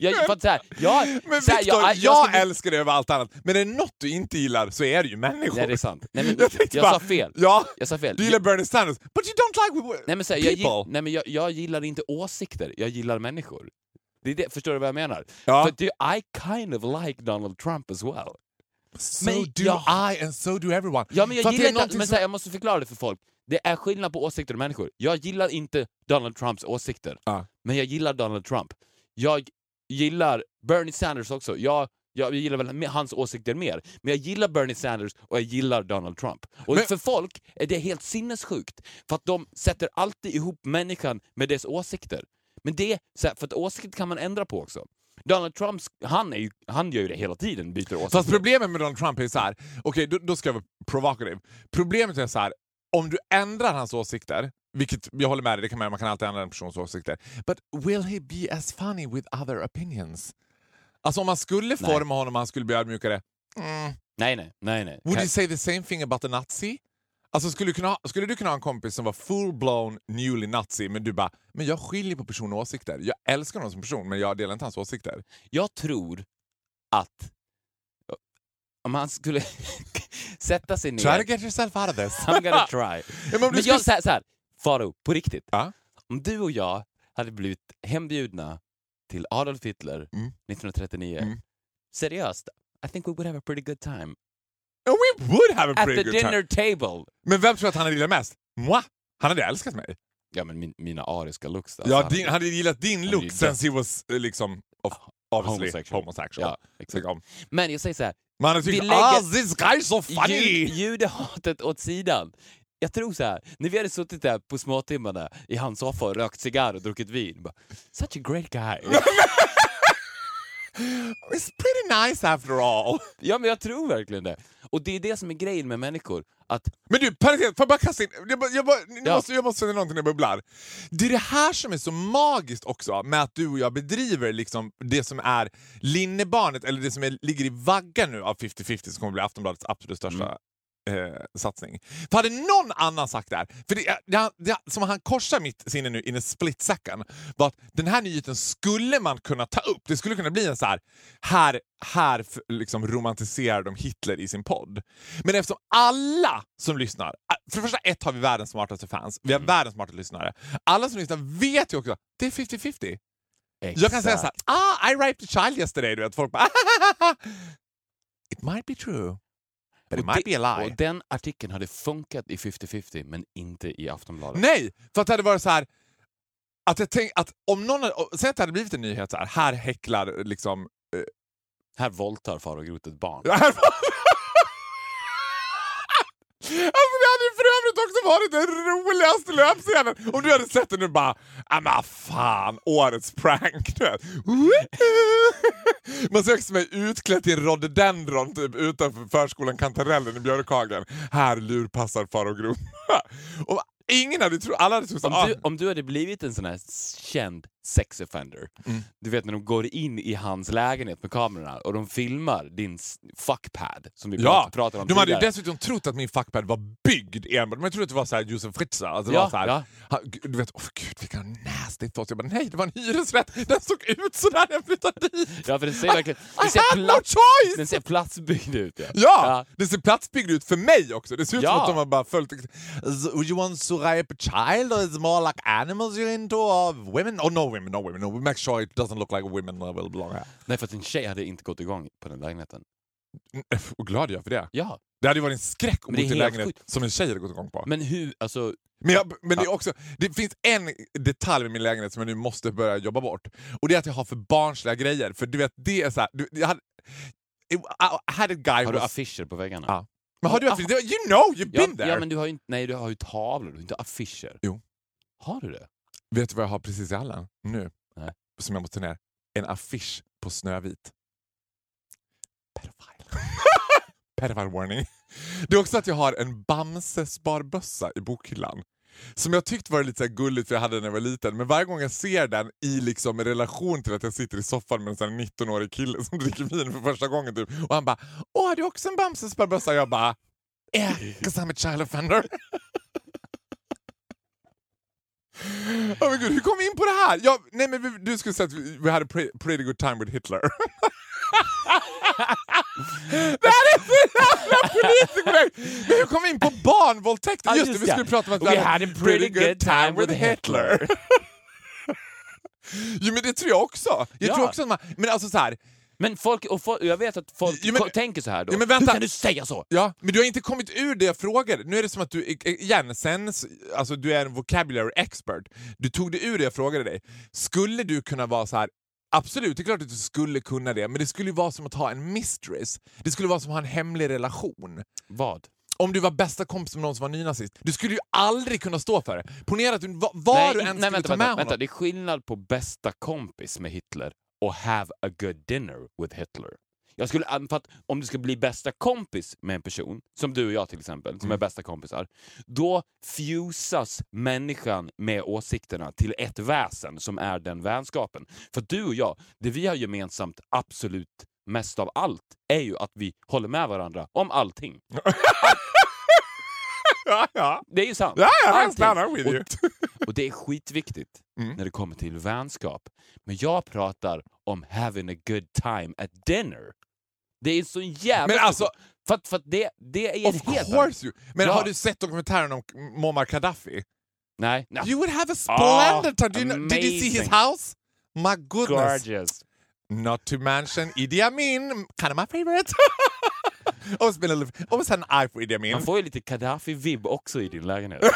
Jag, för att så här, jag, Men så här, Victor, jag, jag ska- älskar det över allt annat. Men är det något du inte gillar så är det ju människor. Nej, det är sant. Nej, men, Jag jag bara- sa fel. Ja, Jag sa fel. du gillar Bernie Sanders, but you don't like Nej, men, så här, jag, people. gill, nej, men jag, jag gillar inte åsikter, jag gillar människor. Det är det, förstår du vad jag menar? Ja. För det, I kind of like Donald Trump as well. So Men do jag- I and so do everyone. Ja, men jag För gillar inte, men som- så här, jag måste förklara det för folk. Det är skillnad på åsikter och människor. Jag gillar inte Donald Trumps åsikter, Ja. Men jag gillar Donald Trump. Jag gillar Bernie Sanders också. Jag, jag gillar väl hans åsikter mer, men jag gillar Bernie Sanders och jag gillar Donald Trump. Och Men- för folk är det helt sinnessjukt, för att de sätter alltid ihop människan med dess åsikter. Men det, för att åsikter kan man ändra på också. Donald Trump, han, är ju, han gör ju det hela tiden, byter åsikter. Fast problemet med Donald Trump är så här. okej då, då ska jag vara provocative. Problemet är så här. Om du ändrar hans åsikter, vilket jag håller med dig, det kan man, man kan alltid ändra en persons åsikter. But will he be as funny with other opinions? Alltså om man skulle Nej. forma honom han skulle bli ödmjukare, mm, Nej, nej, nej. nej. would Kan- you say the same thing about a nazi? Alltså skulle du, kunna, ha- skulle du kunna ha en kompis som var full-blown newly nazi men du bara, men jag skiljer på person och åsikter. Jag älskar honom som person men jag delar inte hans åsikter. Jag tror att om han skulle sätta sig ner... Try to get yourself out of this. I'm gonna try. Ja, men Men jag, så här, så här, Faro, på riktigt. Ja. Om du och jag hade blivit hembjudna till Adolf Hitler Mm. 1939, Mm. seriöst, I think we would have a pretty good time. Oh, we would have a At pretty the good time. dinner table! Men vem tror att han hade gillat mest? Moi? Han hade älskat mig. Ja, men min, mina ariska looks. Alltså, Ja, han- din, han hade gillat din look since he was eh, liksom of, obviously Homosexual. homosexual. Ja, exakt. Men jag säger så här, Vi tyckte lägger- ah, this guy is so funny! Jud, judehatet åt sidan. Jag tror så här, när vi hade suttit där på småtimmarna i hans soffa och rökt cigarr och druckit vin. Bara, Such a great guy. It's pretty nice after all. ja, men jag tror verkligen det. Och det är det som är grejen med människor. Att Men du, parentes, får jag bara kasta in... Jag, bara, jag, bara, Ja. måste, jag måste säga någonting när jag bubblar. Det är det här som är så magiskt också med att du och jag bedriver liksom det som är linnebarnet, eller det som är, ligger i vaggan nu av 50-50 som kommer bli Aftonbladets absolut största eh, satsning. För hade någon annan sagt det här, för det, det, det, som han korsar mitt sinne nu in a split second, var att den här nyheten skulle man kunna ta upp. Det skulle kunna bli en så här, här, här liksom romantiserar de Hitler i sin podd. Men eftersom alla som lyssnar, för det första ett har vi världens smartaste fans, vi har världens smartaste lyssnare. Alla som lyssnar vet ju också det är 50-50. Jag kan säga så här, ah, I raped a child yesterday. Du vet, folk bara, It might be true, but it might be a lie. Och den artikeln hade funkat i 50-50 men inte i Aftonbladet. Nej, för att det hade varit så här att jag tänk, att om någon hade, säg att det hade blivit en nyhet så här, här häcklar liksom... Här våldtar far och grot ett barn. Alltså det hade ju för övrigt också varit den roligaste löpscenen om du hade sett den nu bara ah, men fan, årets prank. Man ser också mig utklädd till en rhododendron typ, utanför förskolan Kantarellen i Björkhagen. Här lurpassar far och. Och ingen hade trott, alla hade trott Om ah, du, om du hade blivit en sån här känd sex offender, Mm. du vet när de går in i hans lägenhet med kamerorna och de filmar din fuckpad som vi Ja, prat- pratade om de hade ju tidigare. dessutom trott att min fuckpad var byggd enbart. De trodde att det var så här Josef Fritzl. Alltså Ja, här, ja. han, du vet, åh gud vilka nasty thoughts. Jag bara, nej det var en hyresrätt. Den såg ut sådär när jag flyttade dit. Ja, för det ser verkligen... I Det ser, had no choice! den ser platsbyggd ut. Ja. Ja, det ser platsbyggd ut för mig också. Det ser ut som Ja. att de har bara följt... You want to rape a child or is it more like animals you're into or women? Oh no women, no women. No, we make sure it doesn't look like women will belong here. Nej, för att en tjej hade inte gått igång på den lägenheten. Och glad jag är för det. Ja, Det hade ju varit en skräck det är till lägenhet sjukt. som en tjej hade gått igång på. men hur... Alltså, Men, jag, men det, är också, det finns en detalj med min lägenhet som jag nu måste börja jobba bort. Och det är att jag har för barnsliga grejer. För du vet, det är så här, du, jag hade, I had a guy har du was- affischer på väggarna? Ja. Men har du Ja. affischer? You know, you've Ja, been there! ja, men du har ju. Nej, du har ju tavlor, du har inte affischer. Jo. Har du det? Vet du vad jag har precis i hallen nu? Nej. Som jag måste ner. En affisch på Snövit. Pedofile. Pedofile warning. Det är också att jag har en Bamse-sparbössa i bokhyllan. Som jag tyckte var lite gulligt för jag hade den när jag var liten. Men varje gång jag ser den i liksom relation till att jag sitter i soffan med en sån här 19-årig kille som dricker vin för första gången typ. Och han bara “Åh, har du också en Bamse-sparbössa?” Jag bara “Yeah, 'cause I'm a child offender”. Oh men gud, hur kom vi in på det här? Ja, nej, men vi, du skulle säga att vi, vi hade pre, pretty good time with Hitler. det här är så jävla politiskt korrekt! Men hur kom vi in på barnvåldtäkter? Ja, Just, just det, vi skulle prata om att We had a pretty good time with Hitler. jo men det tror jag också. Jag Ja. tror också att man, men alltså så här, Men folk, och folk, jag vet att folk Jo, men- tänker så här då. Ja, men vänta. Hur kan du säga så? Ja, men du har inte kommit ur det jag frågade. Nu är det som att du, igen, sen, alltså du är en vocabulary expert. Du tog dig ur det jag frågade dig. Skulle du kunna vara så här Absolut, det är klart att du skulle kunna det, men det skulle ju vara som att ha en mistress. Det skulle vara som att ha en hemlig relation. Vad? Om du var bästa kompis med någon som var nynazist. Du skulle ju aldrig kunna stå för det. Ponera att du, var, var du än skulle vänta, ta med vänta, honom. vänta, det är skillnad på bästa kompis med Hitler och have a good dinner with Hitler. Jag skulle, för att om du ska bli bästa kompis med en person, som du och jag till exempel, som är bästa kompisar, då fusas människan med åsikterna till ett väsen som är den vänskapen. För du och jag, det vi har gemensamt absolut mest av allt är ju att vi håller med varandra om allting. ja, ja. Det är ju sant. Ja, ja, with you. Och, och det är skitviktigt Mm. när det kommer till vänskap. Men jag pratar om having a good time at dinner. Det är så jävla... Men alltså- För, att- för att det, det är en Of helt annan- course you. Men Ja. har du sett dokumentären om Muammar Gaddafi? Nej. Nej. You would have a splendid time. Do you know, did you see his house? My goodness. Gorgeous. Not to mention Idi Amin, kind of my favorite. always been a little, always had an eye for Idi Amin. Man får ju lite Gaddafi-vibb också i din lägenhet.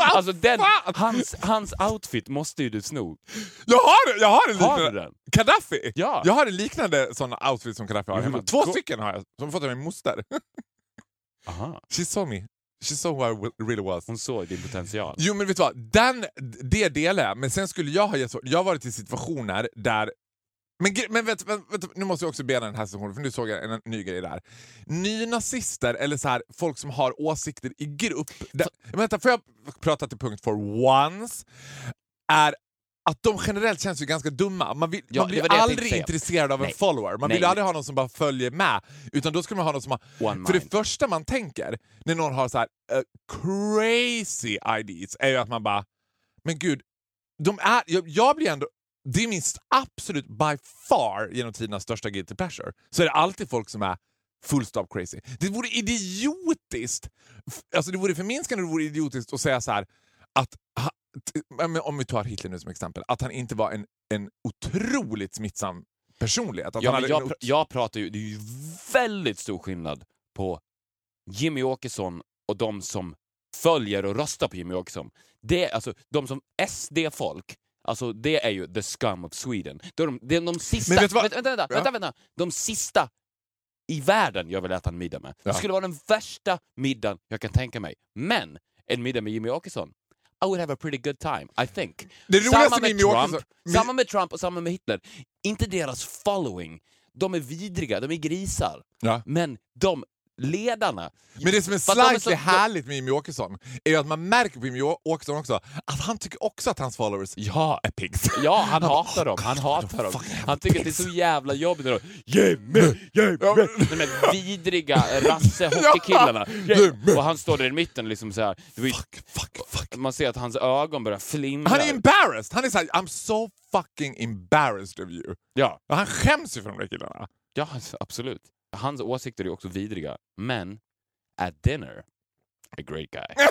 Alltså den, fan? hans, hans outfit måste ju du sno. Jag har, jag har en Har liknande... du den? Gaddafi! Ja. Jag har en liknande sån outfit som Gaddafi har hemma. Två stycken har jag, som fått av min moster. Aha. She saw me. She saw who I really was. Hon såg din potential. Jo men vet du vad, Den, det delar jag, men sen skulle jag ha gett. Jag har varit i situationer där men, men vet, vet, nu måste jag också bena den här situationen, för nu såg jag en ny grej där. Nynazister, eller så här, folk som har åsikter i grupp. Där, vänta, får jag prata till punkt for once? Är att de generellt känns ju ganska dumma. Man, vill, Ja, man det blir det aldrig intresserad av Nej. en follower. Man Nej, vill aldrig ha någon som bara följer med. Utan då ska man ha någon som har... One För det mind. första man tänker när någon har så här eh, crazy ideas är ju att man bara, men gud, de är, jag, jag blir ändå, det är min absolut by far genom tidernas största guilty pleasure. Så är det alltid folk som är full stop crazy. Det vore idiotiskt, alltså det vore förminskande det vore idiotiskt att säga så här att om vi tar Hitler nu som exempel, att han inte var en, en otroligt smittsam personlighet. Ja, men jag, pr- jag pratar ju, det är ju väldigt stor skillnad på Jimmy Åkesson och de som följer och röstar på Jimmy Åkesson. Det alltså de som SD-folk, alltså det är ju the scum of Sweden. Det är de, det är de sista, Men vet vänta, vänta, vänta, Ja. vänta, vänta, de sista i världen jag vill äta en middag med. Ja. Det skulle vara den värsta middagen jag kan tänka mig. Men en middag med Jimmy Åkesson, I would have a pretty good time, I think. Det samma med Trump, Åkesson- samma med Trump och samma med Hitler. Inte deras following. De är vidriga, de är grisar. Ja. Men de ledarna... Men det som är slightly så- härligt med Jimmy Åkesson är ju att man märker på Jimmy Å- Åkesson också att han tycker också att hans followers Ja, är pigs. ja han hatar "Oh dem. God, Han hatar dem. Han tycker att det är pigs." så jävla jobbigt när de Jimmy, Jimmy! De där vidriga rasse-hockeykillarna. Och han står där i mitten liksom så här. Fuck, fuck, fuck. Man ser att hans ögon börjar flimra. Han är embarrassed! Han är såhär, I'm so fucking embarrassed of you. Ja, han skäms ju för de där killarna. ja, absolut. Hans åsikter är också vidriga. Men at dinner, a great guy.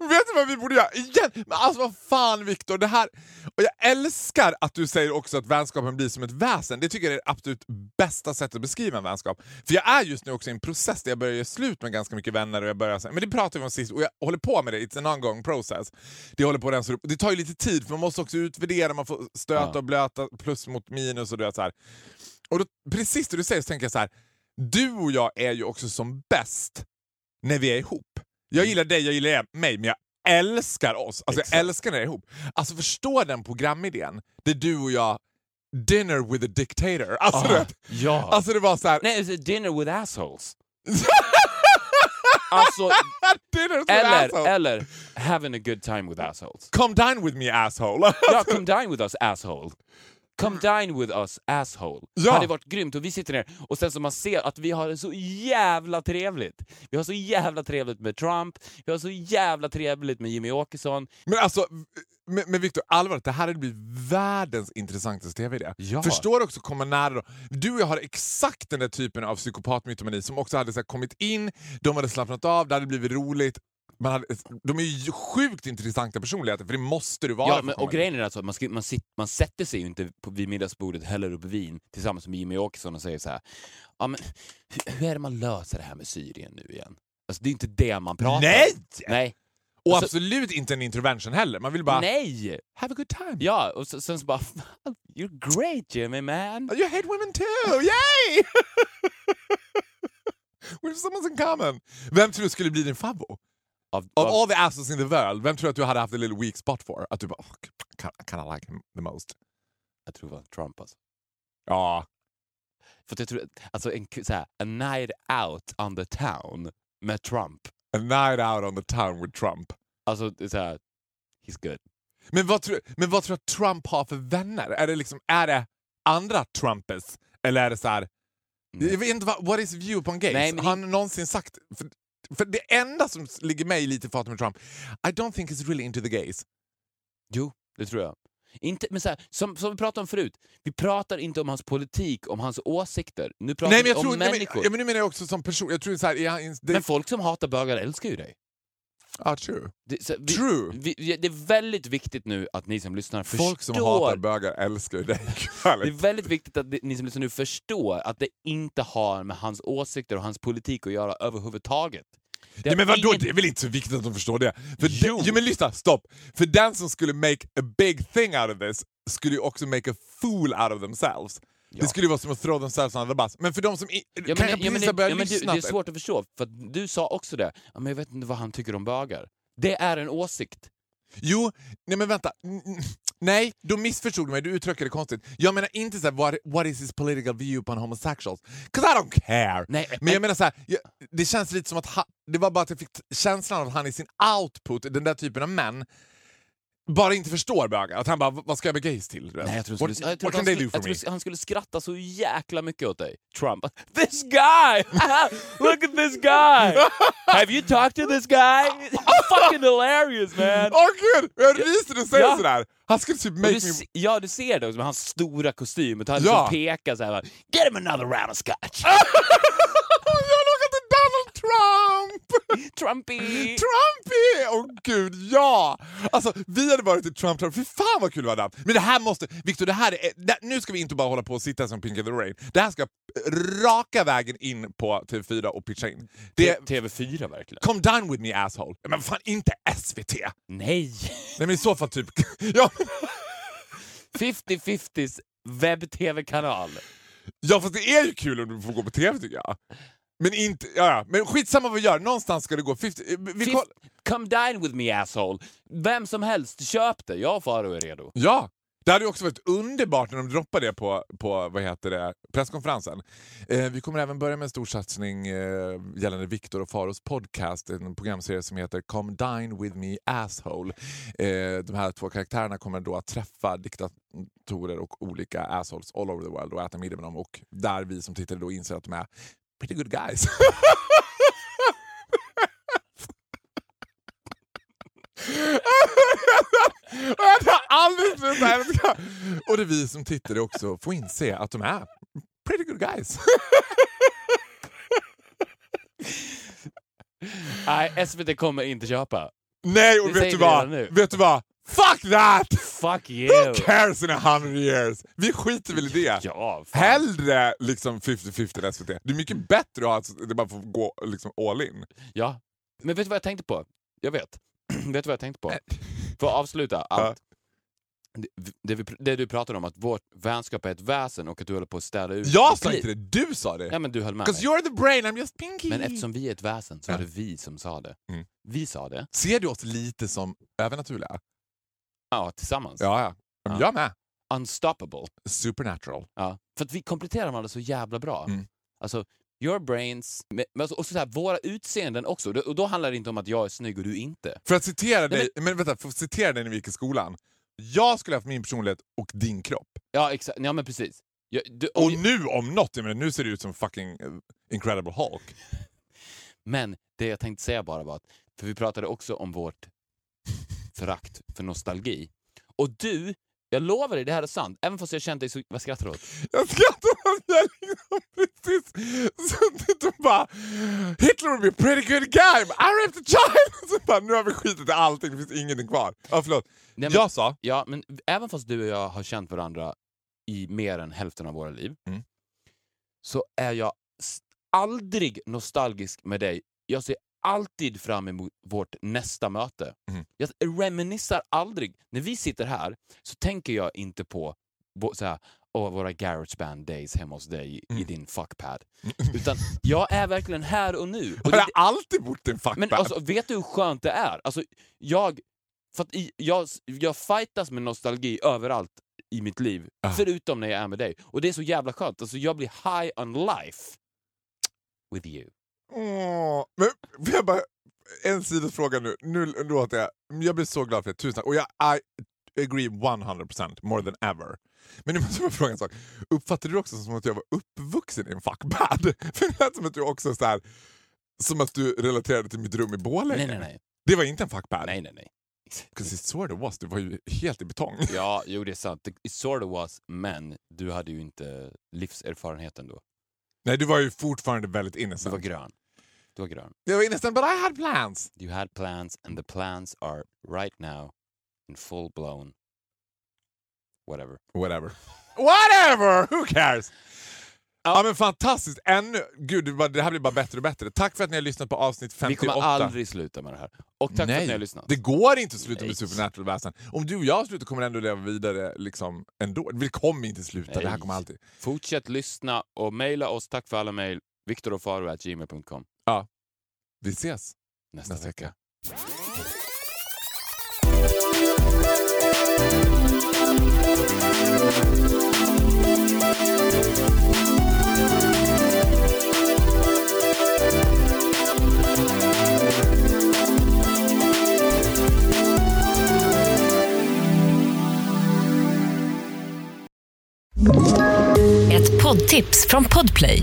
Vet du vad vi borde göra? Igen! Men alltså vad fan Viktor, det här... Och jag älskar att du säger också att vänskapen blir som ett väsen. Det tycker jag är det absolut bästa sättet att beskriva en vänskap. För jag är just nu också i en process där jag börjar göra slut med ganska mycket vänner och jag börjar... Men det pratade vi om sist och jag håller på med det, it's an ongoing process. Det håller på att rensa upp. Det tar ju lite tid för man måste också utvärdera, man får stöta och blöta, plus mot minus och du vet så här. Och då, precis det du säger så tänker jag så här. du och jag är ju också som bäst när vi är ihop. Jag gillar dig, jag gillar mig, men jag älskar oss. Alltså jag Exakt. älskar när vi är ihop. Alltså förstå den programidén, där du och jag, dinner with a dictator. Alltså, Ah, vet, ja. alltså det var så här... Nej, it's a dinner with assholes. alltså, dinner with eller, asshole. eller having a good time with assholes. Come dine with me asshole. Ja, come dine with us asshole. Come dine with us asshole. Ja. hade varit grymt och vi sitter ner och sen så man ser att vi har det så jävla trevligt. Vi har så jävla trevligt med Trump, vi har så jävla trevligt med Jimmy Åkesson. Men alltså, men, men Viktor, allvarligt, det här hade blivit världens intressantaste tv-idé. Ja. Förstår du också komma nära då? Du och jag har exakt den där typen av psykopatmytomani som också hade så kommit in, de hade slappnat av, det hade blivit roligt. Man hade, de är ju sjukt intressanta personligheter, för det måste du vara. Ja, men, och grejen är alltså att man, ska, man, sit, man sätter sig ju inte på, vid middagsbordet, häller upp vin tillsammans med Jimmy Åkesson och säger så här. Ja, men, hur, är det man löser det här med Syrien nu igen? Alltså, det är inte det man pratar Nej! om. Nej! Och Alltså- absolut inte en intervention heller. Man vill bara Nej! have a good time. Ja, och så, sen så bara You're great Jimmy man! You hate women too! Yay! We have something in common. Vem tror du skulle bli din favvo? Av, Of all the asses in the world, vem tror du att du hade haft a little weak spot for? Att du bara, oh, kind of like him the most. jag tror det var Trump alltså. Ja. För jag tror, alltså en så här, a night out on the town med Trump. A night out on the town with Trump. Alltså så här, he's good. Men vad, tror, men vad tror du att Trump har för vänner? Är det, liksom, är det andra Trumpers? Eller är det så här... Jag vet inte vad what is view upon gays? Nej, har han någonsin sagt... För, för det enda som ligger mig lite i fatet med Trump, I don't think he's really into the gays. Jo, det tror jag. Inte, men så här, som, som vi pratade om förut, vi pratar inte om hans politik, om hans åsikter. Nu pratar Nej, men vi jag om tror, nej, människor. men, ja, men nu menar jag också som person. Jag tror så här, ja, det, Men folk som hatar bögar älskar ju dig. Ja, true. Det, vi, True. Vi, det är väldigt viktigt nu att ni som lyssnar förstår Folk som hatar bögar älskar ju dig. Det är väldigt viktigt att ni som lyssnar nu förstår att det inte har med hans åsikter och hans politik att göra överhuvudtaget. Det har men vadå, ingen- det är väl inte så viktigt att de förstår det? För Jo. Den, jo men lyssna, stopp! För den som skulle make a big thing out of this skulle ju också make a fool out of themselves. Ja. Det skulle ju vara som att throw themselves under bus. Men för de som i, Ja, men, kanske men, precis har börjat ja, men det, lyssna... det är svårt att förstå, för att du sa också det. Ja, men jag vet inte vad han tycker om bögar. Det är en åsikt. Jo, nej men vänta. Nej, då missförstod du mig. Du uttryckte det konstigt. Jag menar inte så här, what, what is his political view upon homosexuals? 'Cause I don't care. Nej, Men jag menar så här, jag, det känns lite som att ha, det var bara att jag fick känslan av att han i sin output, den där typen av män, bara inte förstår bögar. Att han bara, vad ska jag med gays till? Nej, jag tror, what skulle, jag tror what han, skulle, jag tror han skulle skratta så jäkla mycket åt dig. Trump. This guy! Look at this guy! Have you talked to this guy? Fucking hilarious man! Åh gud! Jag ryser när du säger Ja. sådär. Han skulle typ make du, me... ja, du ser det också med hans stora kostym. Och han Ja. liksom pekar såhär. Get him another round of scotch! Trumpy! Trumpy! Åh gud, ja! Alltså, vi hade varit i Trump Trump, fy fan vad kul det hade haft. Men det här måste, Victor, det här är, det, nu ska vi inte bara hålla på och sitta som Pink in the Rain. Det här ska raka vägen in på TV4 och pitcha in. Det, TV4 verkligen. Come down with me asshole. Men fan, inte SVT! Nej! Nej men i så fall typ... ja, 50-50s webb-tv-kanal. ja fast det är ju kul om du får gå på TV tycker jag. Men inte, ja, ja. Men skitsamma vad vi gör, någonstans ska det gå 50... eh, Vi Fif- Come dine with me asshole. Vem som helst, köp det. Jag och Faro är redo. Ja! Det hade också varit underbart när de droppade det på, på vad heter det, presskonferensen. Eh, vi kommer även börja med en stor satsning eh, gällande Viktor och Faros podcast, en programserie som heter Come Dine With Me Asshole. Eh, de här två karaktärerna kommer då att träffa diktatorer och olika assholes all over the world och äta middag med dem och där vi som tittare då inser att de är pretty good guys. Jag aldrig! Och det är vi som tittare också får inse att de är pretty good guys. Nej, SVT kommer inte köpa. Nej, och vet du vad? Vet du vad? Fuck that! Fuck Who you! cares in a hundred years? Vi skiter väl i det. Ja, fan. Hellre liksom 50-50 än SVT. Det är mycket bättre att ha det bara får gå liksom all in. Ja. Men vet du vad jag tänkte på? Jag vet. vet du vad jag tänkte på? För att avsluta allt. Det, det, vi, det du pratade om, att vårt vänskap är ett väsen och att du håller på att städa ut Jag sa inte det, du sa det. Ja, men du höll med Because mig. you're the brain, I'm just pinky. Men eftersom vi är ett väsen så Ja. det vi som sa det. Mm. Vi sa det. Ser du oss lite som övernaturliga? Ja, tillsammans. Ja, ja. Men Ja. Jag med. Unstoppable. Supernatural. Ja. För att vi kompletterar varandra så jävla bra. Mm. Alltså, your brains, men men alltså, och så här, våra utseenden också. Och då- Och då handlar det inte om att jag är snygg och du inte. För att citera Nej, dig, men vänta, för att citera dig när vi gick i skolan. Jag skulle haft min personlighet och din kropp. Ja, exakt. Ja, men precis. Jag, du, Och jag- nu om något, jag menar, nu ser du ut som fucking eh, incredible Hulk. Men det jag tänkte säga bara var att, för vi pratade också om vårt förakt för nostalgi. Och du, jag lovar dig, det här är sant, även fast jag känt dig så... Vad skrattar du åt? Jag skrattar att jag liksom precis suttit och bara Hitler would be a pretty good guy, but I raped a child! Så bara, nu har vi skitit i allting, det finns ingenting kvar. Ja, förlåt. Nej, men, Jag sa, Ja, men även fast du och jag har känt varandra i mer än hälften av våra liv, Mm. så är jag aldrig nostalgisk med dig. Jag ser alltid fram emot vårt nästa möte. Mm. Jag reminissar aldrig. När vi sitter här så tänker jag inte på så här, åh, våra Garageband days hemma hos dig i Mm. din fuckpad. Utan jag är verkligen här och nu. Och har det- jag alltid bott i en fuckband? men alltså, vet du hur skönt det är? Alltså, jag, för i, jag, jag fightas med nostalgi överallt i mitt liv, Ah. förutom när jag är med dig. Och det är så jävla skönt. Alltså, jag blir high on life with you. Åh, men jag bara, en sidofråga nu. Nu låter jag, jag blir så glad för det, tusen tack. Och jag I agree 100% more than ever. Men nu måste jag fråga en sak. Uppfattar du också som att jag var uppvuxen i en fuckbad? För det lät som att du också så här, som att du relaterade till mitt rum i Borlänge. Nej, nej, nej. Det var inte en fuckbad? nej, nej, nej. Because it sort of was. Du var ju helt i betong. Ja, jo det är sant. It sort of was, men du hade ju inte livserfarenheten då. Nej, du var ju fortfarande väldigt Du innocent. var grön. Du var grön. Jag var innocent but I had plans. You had plans and the plans are right now in full blown whatever. Whatever. Whatever! Who cares? Ja men fantastiskt! Ännu, gud, det här blir bara bättre och bättre. Tack för att ni har lyssnat på avsnitt 58. Vi kommer aldrig sluta med det här. Och tack för att ni har Nej, lyssnat. det går inte att sluta med Nej. Supernatural väsen. Om du och jag slutar kommer det ändå leva vidare liksom, ändå. Vi kommer inte sluta, det här Nej. kommer alltid... Fortsätt lyssna och mejla oss. Tack för alla mejl. viktorochfaro.gmail.com Vi ses nästa, nästa vecka. vecka. Ett poddtips från Podplay.